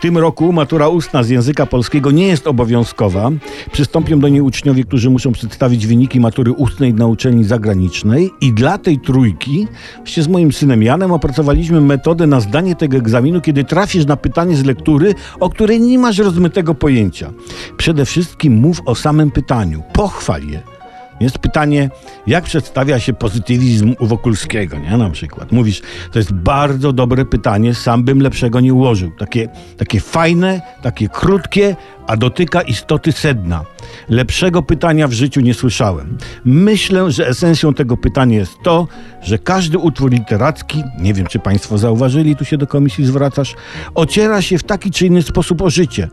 tym roku matura ustna z języka polskiego nie jest obowiązkowa. Przystąpią do niej uczniowie, którzy muszą przedstawić wyniki matury ustnej na uczelni zagranicznej. I dla tej trójki, właśnie z moim synem Janem, opracowaliśmy metodę na zdanie tego egzaminu, kiedy trafisz na pytanie z lektury, o której nie masz rozmytego pojęcia. Przede wszystkim mów o samym pytaniu, pochwal je. Jest pytanie, jak przedstawia się pozytywizm u Wokulskiego, nie? Na przykład. Mówisz, to jest bardzo dobre pytanie, sam bym lepszego nie ułożył. Takie, takie fajne, takie krótkie, a dotyka istoty sedna. Lepszego pytania w życiu nie słyszałem. Myślę, że esencją tego pytania jest to, że każdy utwór literacki, nie wiem czy Państwo zauważyli, tu się do komisji zwracasz, ociera się w taki czy inny sposób o życie.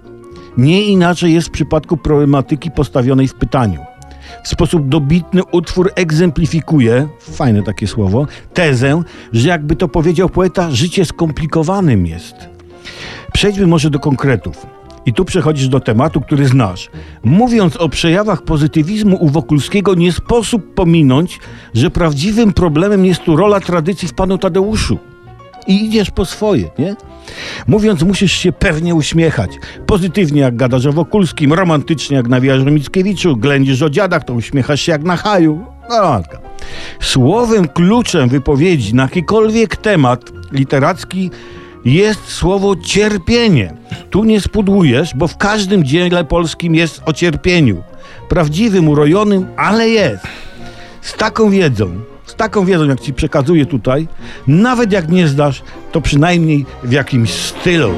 Nie inaczej jest w przypadku problematyki postawionej w pytaniu. W sposób dobitny utwór egzemplifikuje, fajne takie słowo, tezę, że jakby to powiedział poeta, życie skomplikowanym jest. Przejdźmy może do konkretów. I tu przechodzisz do tematu, który znasz. Mówiąc o przejawach pozytywizmu u Wokulskiego, nie sposób pominąć, że prawdziwym problemem jest tu rola tradycji w panu Tadeuszu. I idziesz po swoje, nie? Mówiąc, musisz się pewnie uśmiechać. Pozytywnie jak gadasz o Wokulskim, romantycznie jak nawijasz o Mickiewiczu, ględzisz o dziadach, to uśmiechasz się jak na haju. No, matka. Słowem kluczem wypowiedzi na jakikolwiek temat literacki jest słowo cierpienie. Tu nie spudłujesz, bo w każdym dziele polskim jest o cierpieniu. Prawdziwym, urojonym, ale jest. Z taką wiedzą, taką wiedzą, jak ci przekazuję tutaj, nawet jak nie zdasz, to przynajmniej w jakimś stylu.